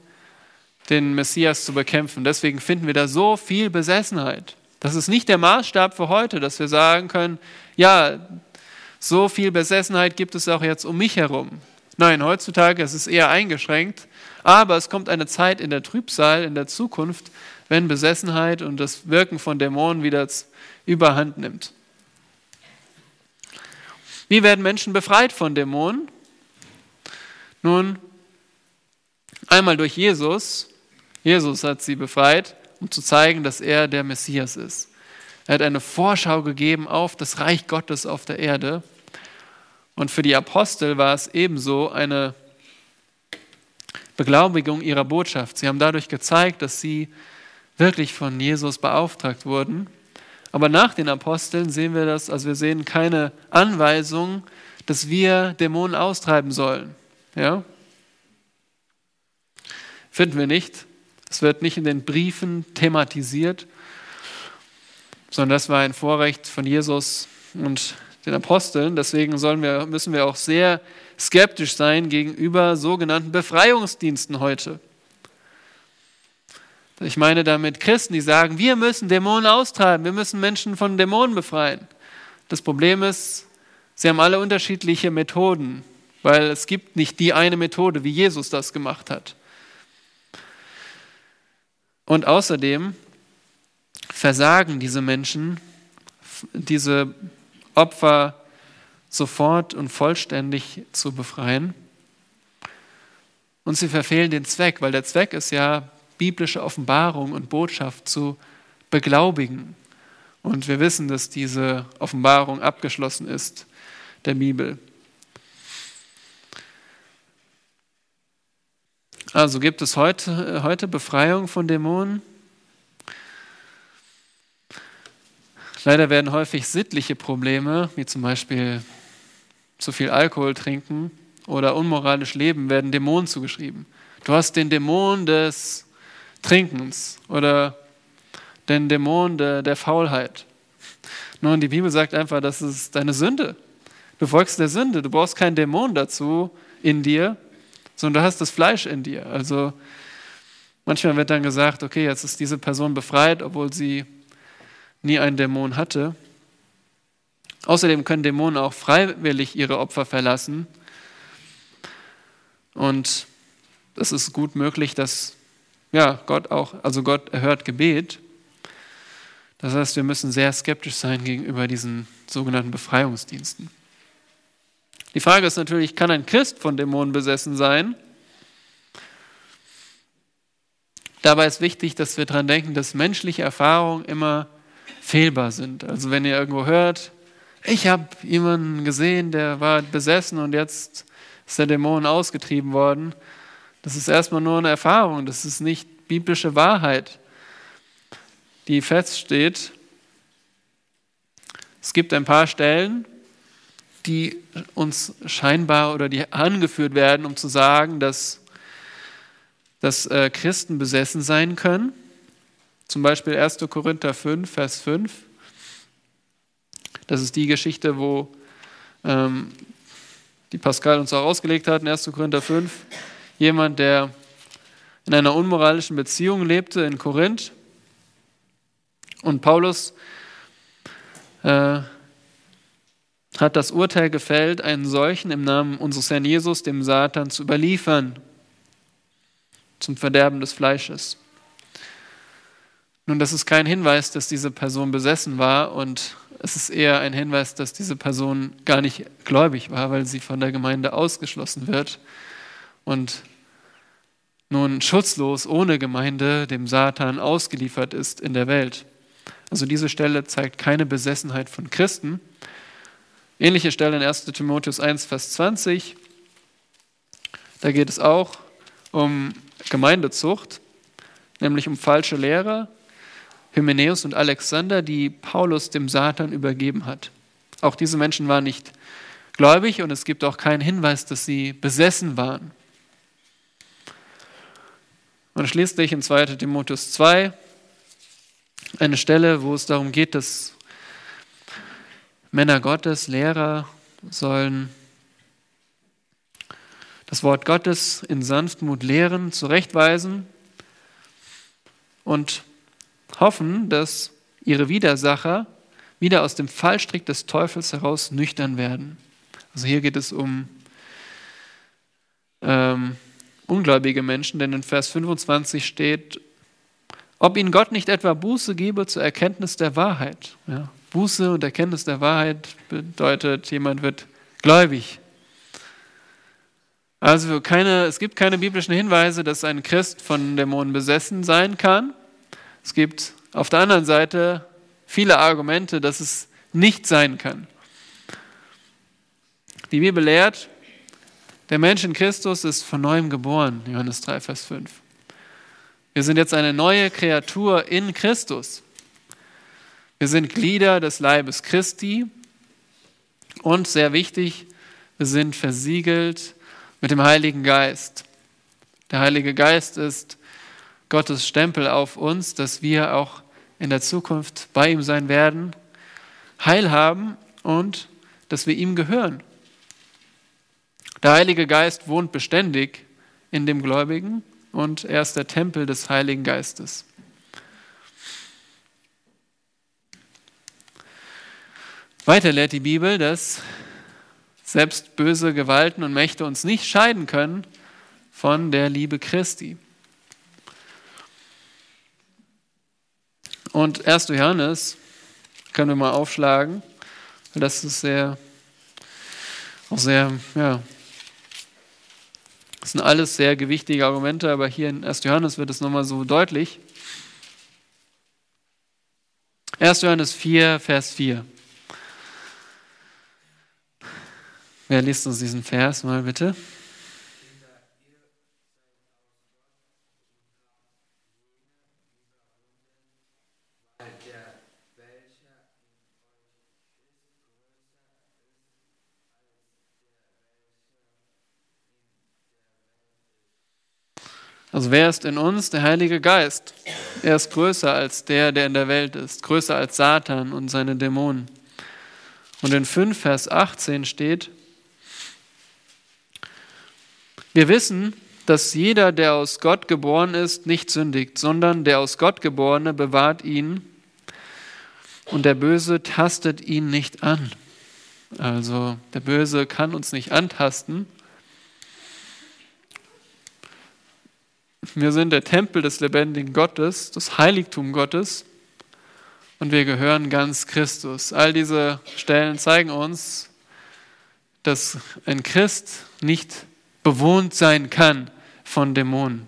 den Messias zu bekämpfen. Deswegen finden wir da so viel Besessenheit. Das ist nicht der Maßstab für heute, dass wir sagen können, ja, so viel Besessenheit gibt es auch jetzt um mich herum. Nein, heutzutage ist es eher eingeschränkt, aber es kommt eine Zeit in der Trübsal, in der Zukunft, wenn Besessenheit und das Wirken von Dämonen wieder überhand nimmt. Wie werden Menschen befreit von Dämonen? Nun, einmal durch Jesus. Jesus hat sie befreit, um zu zeigen, dass er der Messias ist. Er hat eine Vorschau gegeben auf das Reich Gottes auf der Erde. Und für die Apostel war es ebenso eine Beglaubigung ihrer Botschaft. Sie haben dadurch gezeigt, dass sie wirklich von Jesus beauftragt wurden. Aber nach den Aposteln sehen wir das, also wir sehen keine Anweisung, dass wir Dämonen austreiben sollen. Ja? Finden wir nicht. Es wird nicht in den Briefen thematisiert, sondern das war ein Vorrecht von Jesus und den Aposteln. Deswegen wir, müssen wir auch sehr skeptisch sein gegenüber sogenannten Befreiungsdiensten heute. Ich meine damit Christen, die sagen, wir müssen Dämonen austreiben, wir müssen Menschen von Dämonen befreien. Das Problem ist, sie haben alle unterschiedliche Methoden, weil es gibt nicht die eine Methode, wie Jesus das gemacht hat. Und außerdem versagen diese Menschen, diese Opfer sofort und vollständig zu befreien. Und sie verfehlen den Zweck, weil der Zweck ist ja, biblische Offenbarung und Botschaft zu beglaubigen. Und wir wissen, dass diese Offenbarung abgeschlossen ist, der Bibel. Also gibt es heute, heute Befreiung von Dämonen? Leider werden häufig sittliche Probleme, wie zum Beispiel zu viel Alkohol trinken oder unmoralisch leben, werden Dämonen zugeschrieben. Du hast den Dämon des Trinkens oder den Dämon der, der Faulheit. Nun, die Bibel sagt einfach, das ist deine Sünde. Du folgst der Sünde. Du brauchst keinen Dämon dazu in dir, sondern du hast das Fleisch in dir. Also manchmal wird dann gesagt, okay, jetzt ist diese Person befreit, obwohl sie nie einen Dämon hatte. Außerdem können Dämonen auch freiwillig ihre Opfer verlassen. Und es ist gut möglich, dass ja, Gott auch, also Gott erhört Gebet. Das heißt, wir müssen sehr skeptisch sein gegenüber diesen sogenannten Befreiungsdiensten. Die Frage ist natürlich, kann ein Christ von Dämonen besessen sein? Dabei ist wichtig, dass wir daran denken, dass menschliche Erfahrungen immer fehlbar sind. Also wenn ihr irgendwo hört, ich habe jemanden gesehen, der war besessen und jetzt ist der Dämon ausgetrieben worden. Das ist erstmal nur eine Erfahrung, das ist nicht biblische Wahrheit, die feststeht. Es gibt ein paar Stellen, die uns scheinbar oder die angeführt werden, um zu sagen, dass, dass äh, Christen besessen sein können. Zum Beispiel 1. Korinther 5, Vers 5. Das ist die Geschichte, wo ähm, die Pascal uns auch ausgelegt hat in 1. Korinther 5. Jemand, der in einer unmoralischen Beziehung lebte in Korinth. Und Paulus äh, hat das Urteil gefällt, einen solchen im Namen unseres Herrn Jesus dem Satan zu überliefern zum Verderben des Fleisches. Nun, das ist kein Hinweis, dass diese Person besessen war und es ist eher ein Hinweis, dass diese Person gar nicht gläubig war, weil sie von der Gemeinde ausgeschlossen wird und nun schutzlos ohne Gemeinde dem Satan ausgeliefert ist in der Welt. Also diese Stelle zeigt keine Besessenheit von Christen. Ähnliche Stelle in 1 Timotheus 1, Vers 20. Da geht es auch um Gemeindezucht, nämlich um falsche Lehrer, Hymenäus und Alexander, die Paulus dem Satan übergeben hat. Auch diese Menschen waren nicht gläubig und es gibt auch keinen Hinweis, dass sie besessen waren. Und schließlich in 2 Timotheus 2 eine Stelle, wo es darum geht, dass Männer Gottes, Lehrer sollen das Wort Gottes in Sanftmut lehren, zurechtweisen und hoffen, dass ihre Widersacher wieder aus dem Fallstrick des Teufels heraus nüchtern werden. Also hier geht es um ähm, ungläubige Menschen, denn in Vers 25 steht, ob ihnen Gott nicht etwa Buße gebe zur Erkenntnis der Wahrheit. Ja, Buße und Erkenntnis der Wahrheit bedeutet, jemand wird gläubig. Also keine, es gibt keine biblischen Hinweise, dass ein Christ von Dämonen besessen sein kann. Es gibt auf der anderen Seite viele Argumente, dass es nicht sein kann. Die Bibel lehrt, der Mensch in Christus ist von neuem geboren, Johannes 3, Vers 5. Wir sind jetzt eine neue Kreatur in Christus. Wir sind Glieder des Leibes Christi und sehr wichtig, wir sind versiegelt mit dem Heiligen Geist. Der Heilige Geist ist Gottes Stempel auf uns, dass wir auch in der Zukunft bei ihm sein werden, Heil haben und dass wir ihm gehören. Der Heilige Geist wohnt beständig in dem Gläubigen und er ist der Tempel des Heiligen Geistes. Weiter lehrt die Bibel, dass selbst böse Gewalten und Mächte uns nicht scheiden können von der Liebe Christi. Und 1. Johannes können wir mal aufschlagen, das ist sehr, auch sehr, ja, das sind alles sehr gewichtige Argumente, aber hier in 1. Johannes wird es nochmal so deutlich. 1. Johannes 4, Vers 4. Wer liest uns diesen Vers mal bitte? Also wer ist in uns? Der Heilige Geist. Er ist größer als der, der in der Welt ist, größer als Satan und seine Dämonen. Und in 5, Vers 18 steht, wir wissen, dass jeder, der aus Gott geboren ist, nicht sündigt, sondern der aus Gott geborene bewahrt ihn und der Böse tastet ihn nicht an. Also der Böse kann uns nicht antasten, Wir sind der Tempel des lebendigen Gottes, das Heiligtum Gottes und wir gehören ganz Christus. All diese Stellen zeigen uns, dass ein Christ nicht bewohnt sein kann von Dämonen.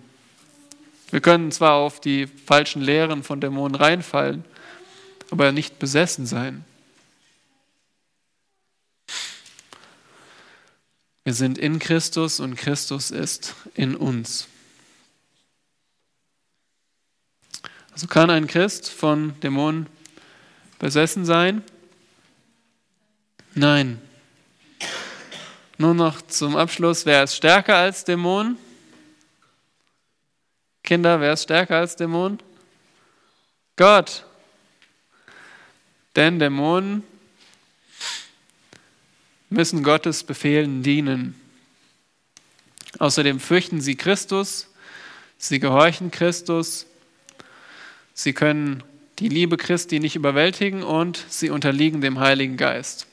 Wir können zwar auf die falschen Lehren von Dämonen reinfallen, aber nicht besessen sein. Wir sind in Christus und Christus ist in uns. Also kann ein Christ von Dämonen besessen sein? Nein. Nur noch zum Abschluss, wer ist stärker als Dämonen? Kinder, wer ist stärker als Dämonen? Gott. Denn Dämonen müssen Gottes Befehlen dienen. Außerdem fürchten sie Christus, sie gehorchen Christus, sie können die Liebe Christi nicht überwältigen und sie unterliegen dem Heiligen Geist.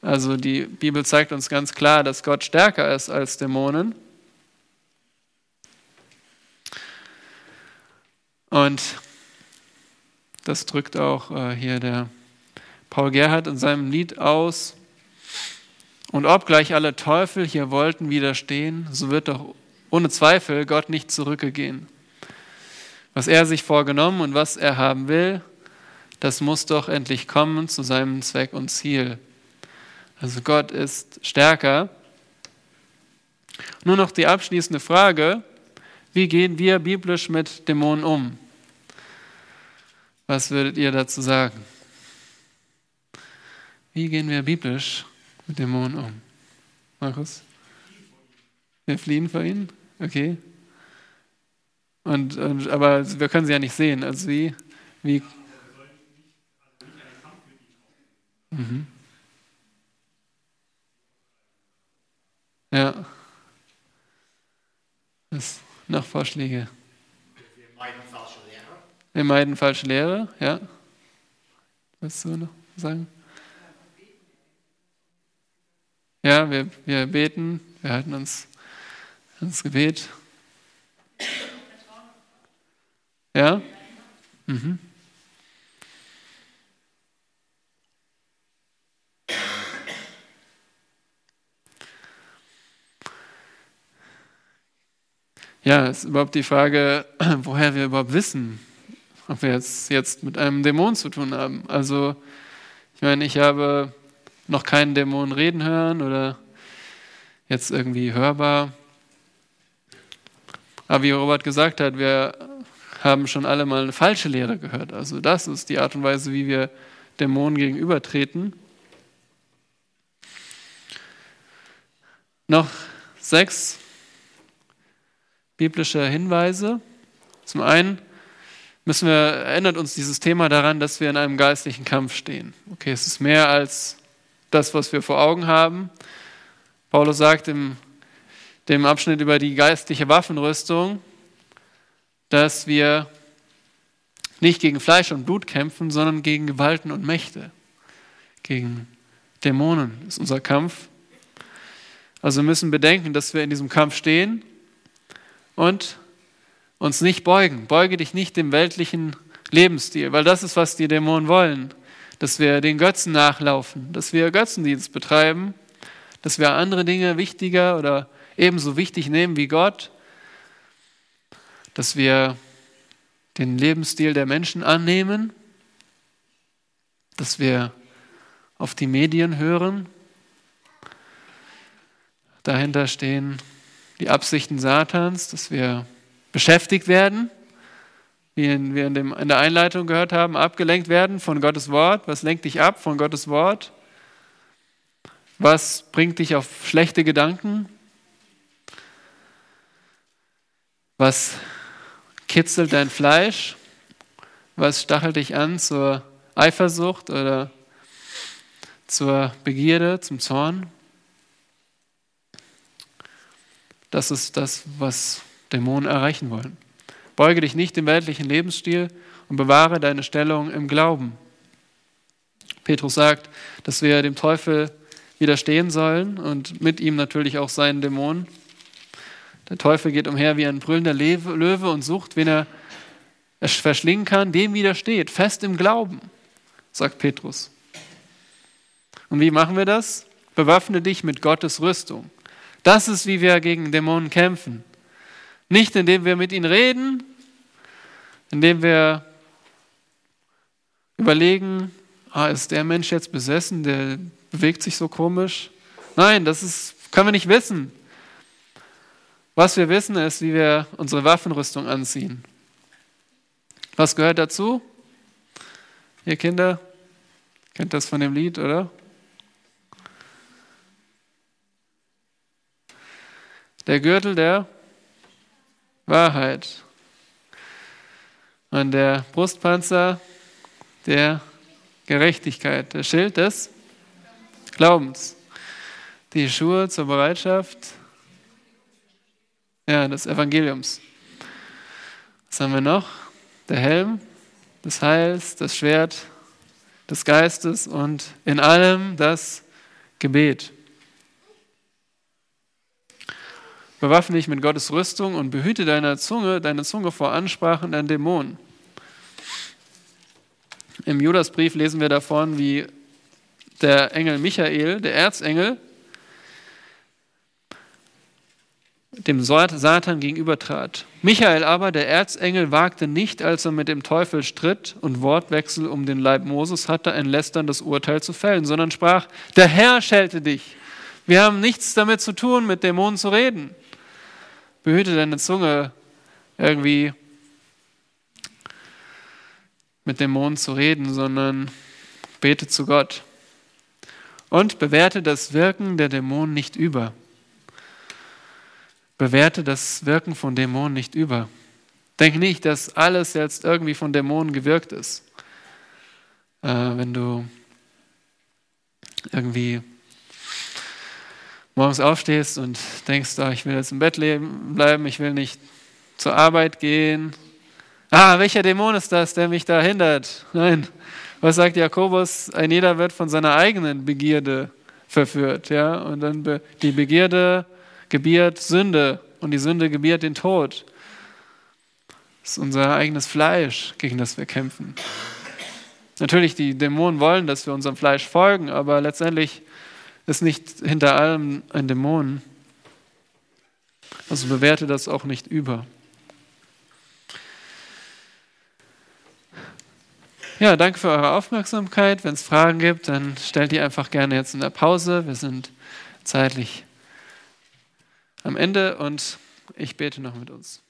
Also die Bibel zeigt uns ganz klar, dass Gott stärker ist als Dämonen. Und das drückt auch äh, hier der Paul Gerhard in seinem Lied aus. Und obgleich alle Teufel hier wollten widerstehen, so wird doch ohne Zweifel Gott nicht zurückgehen. Was er sich vorgenommen und was er haben will, das muss doch endlich kommen zu seinem Zweck und Ziel. Also Gott ist stärker. Nur noch die abschließende Frage, wie gehen wir biblisch mit Dämonen um? Was würdet ihr dazu sagen? Wie gehen wir biblisch mit Dämonen um? Markus? Wir fliehen vor ihnen? Okay. Und, und, aber wir können sie ja nicht sehen. Also wie? wie mhm. Ja. Was noch Vorschläge? Wir meiden falsche Lehre. Wir meiden falsche Lehre, ja. Was du noch sagen? Ja, wir, wir beten, wir halten uns ans Gebet. Ja? Mhm. Ja, ist überhaupt die Frage, woher wir überhaupt wissen, ob wir jetzt, jetzt mit einem Dämon zu tun haben. Also, ich meine, ich habe noch keinen Dämon reden hören oder jetzt irgendwie hörbar. Aber wie Robert gesagt hat, wir haben schon alle mal eine falsche Lehre gehört. Also das ist die Art und Weise, wie wir Dämonen gegenübertreten. Noch sechs biblische Hinweise. Zum einen müssen wir, erinnert uns dieses Thema daran, dass wir in einem geistlichen Kampf stehen. Okay, es ist mehr als das, was wir vor Augen haben. Paulus sagt im dem Abschnitt über die geistliche Waffenrüstung, dass wir nicht gegen Fleisch und Blut kämpfen, sondern gegen Gewalten und Mächte, gegen Dämonen ist unser Kampf. Also wir müssen bedenken, dass wir in diesem Kampf stehen und uns nicht beugen. Beuge dich nicht dem weltlichen Lebensstil, weil das ist, was die Dämonen wollen. Dass wir den Götzen nachlaufen, dass wir Götzendienst betreiben, dass wir andere Dinge wichtiger oder ebenso wichtig nehmen wie Gott, dass wir den Lebensstil der Menschen annehmen, dass wir auf die Medien hören. Dahinter stehen die Absichten Satans, dass wir beschäftigt werden, wie wir in, dem, in der Einleitung gehört haben, abgelenkt werden von Gottes Wort. Was lenkt dich ab von Gottes Wort? Was bringt dich auf schlechte Gedanken? Was kitzelt dein Fleisch? Was stachelt dich an zur Eifersucht oder zur Begierde, zum Zorn? Das ist das, was Dämonen erreichen wollen. Beuge dich nicht dem weltlichen Lebensstil und bewahre deine Stellung im Glauben. Petrus sagt, dass wir dem Teufel widerstehen sollen und mit ihm natürlich auch seinen Dämonen. Der Teufel geht umher wie ein brüllender Löwe und sucht, wen er verschlingen kann, dem widersteht, fest im Glauben, sagt Petrus. Und wie machen wir das? Bewaffne dich mit Gottes Rüstung. Das ist, wie wir gegen Dämonen kämpfen. Nicht indem wir mit ihnen reden, indem wir überlegen, ah, ist der Mensch jetzt besessen, der bewegt sich so komisch. Nein, das ist Können wir nicht wissen. Was wir wissen, ist, wie wir unsere Waffenrüstung anziehen. Was gehört dazu? Ihr Kinder, kennt das von dem Lied, oder? Der Gürtel der Wahrheit. Und der Brustpanzer der Gerechtigkeit. Der Schild des Glaubens. Die Schuhe zur Bereitschaft ja, des Evangeliums. Was haben wir noch? Der Helm des Heils, das Schwert des Geistes und in allem das Gebet. Bewaffne dich mit Gottes Rüstung und behüte deine Zunge, deine Zunge vor Ansprachen an Dämonen. Im Judasbrief lesen wir davon, wie der Engel Michael, der Erzengel, dem Satan gegenübertrat. Michael aber, der Erzengel, wagte nicht, als er mit dem Teufel stritt und Wortwechsel um den Leib Moses hatte, ein lästerndes Urteil zu fällen, sondern sprach, der Herr schelte dich. Wir haben nichts damit zu tun, mit Dämonen zu reden. Behüte deine Zunge irgendwie mit Dämonen zu reden, sondern bete zu Gott. Und bewerte das Wirken der Dämonen nicht über. Bewerte das Wirken von Dämonen nicht über. Denk nicht, dass alles jetzt irgendwie von Dämonen gewirkt ist. Äh, wenn du irgendwie morgens aufstehst und denkst, oh, ich will jetzt im Bett bleiben, ich will nicht zur Arbeit gehen. Ah, welcher Dämon ist das, der mich da hindert? Nein, was sagt Jakobus? Ein jeder wird von seiner eigenen Begierde verführt. Ja? Und dann be die Begierde gebiert Sünde und die Sünde gebiert den Tod. Das ist unser eigenes Fleisch, gegen das wir kämpfen. Natürlich, die Dämonen wollen, dass wir unserem Fleisch folgen, aber letztendlich ist nicht hinter allem ein Dämon. Also bewerte das auch nicht über. Ja, danke für eure Aufmerksamkeit. Wenn es Fragen gibt, dann stellt die einfach gerne jetzt in der Pause. Wir sind zeitlich am Ende und ich bete noch mit uns.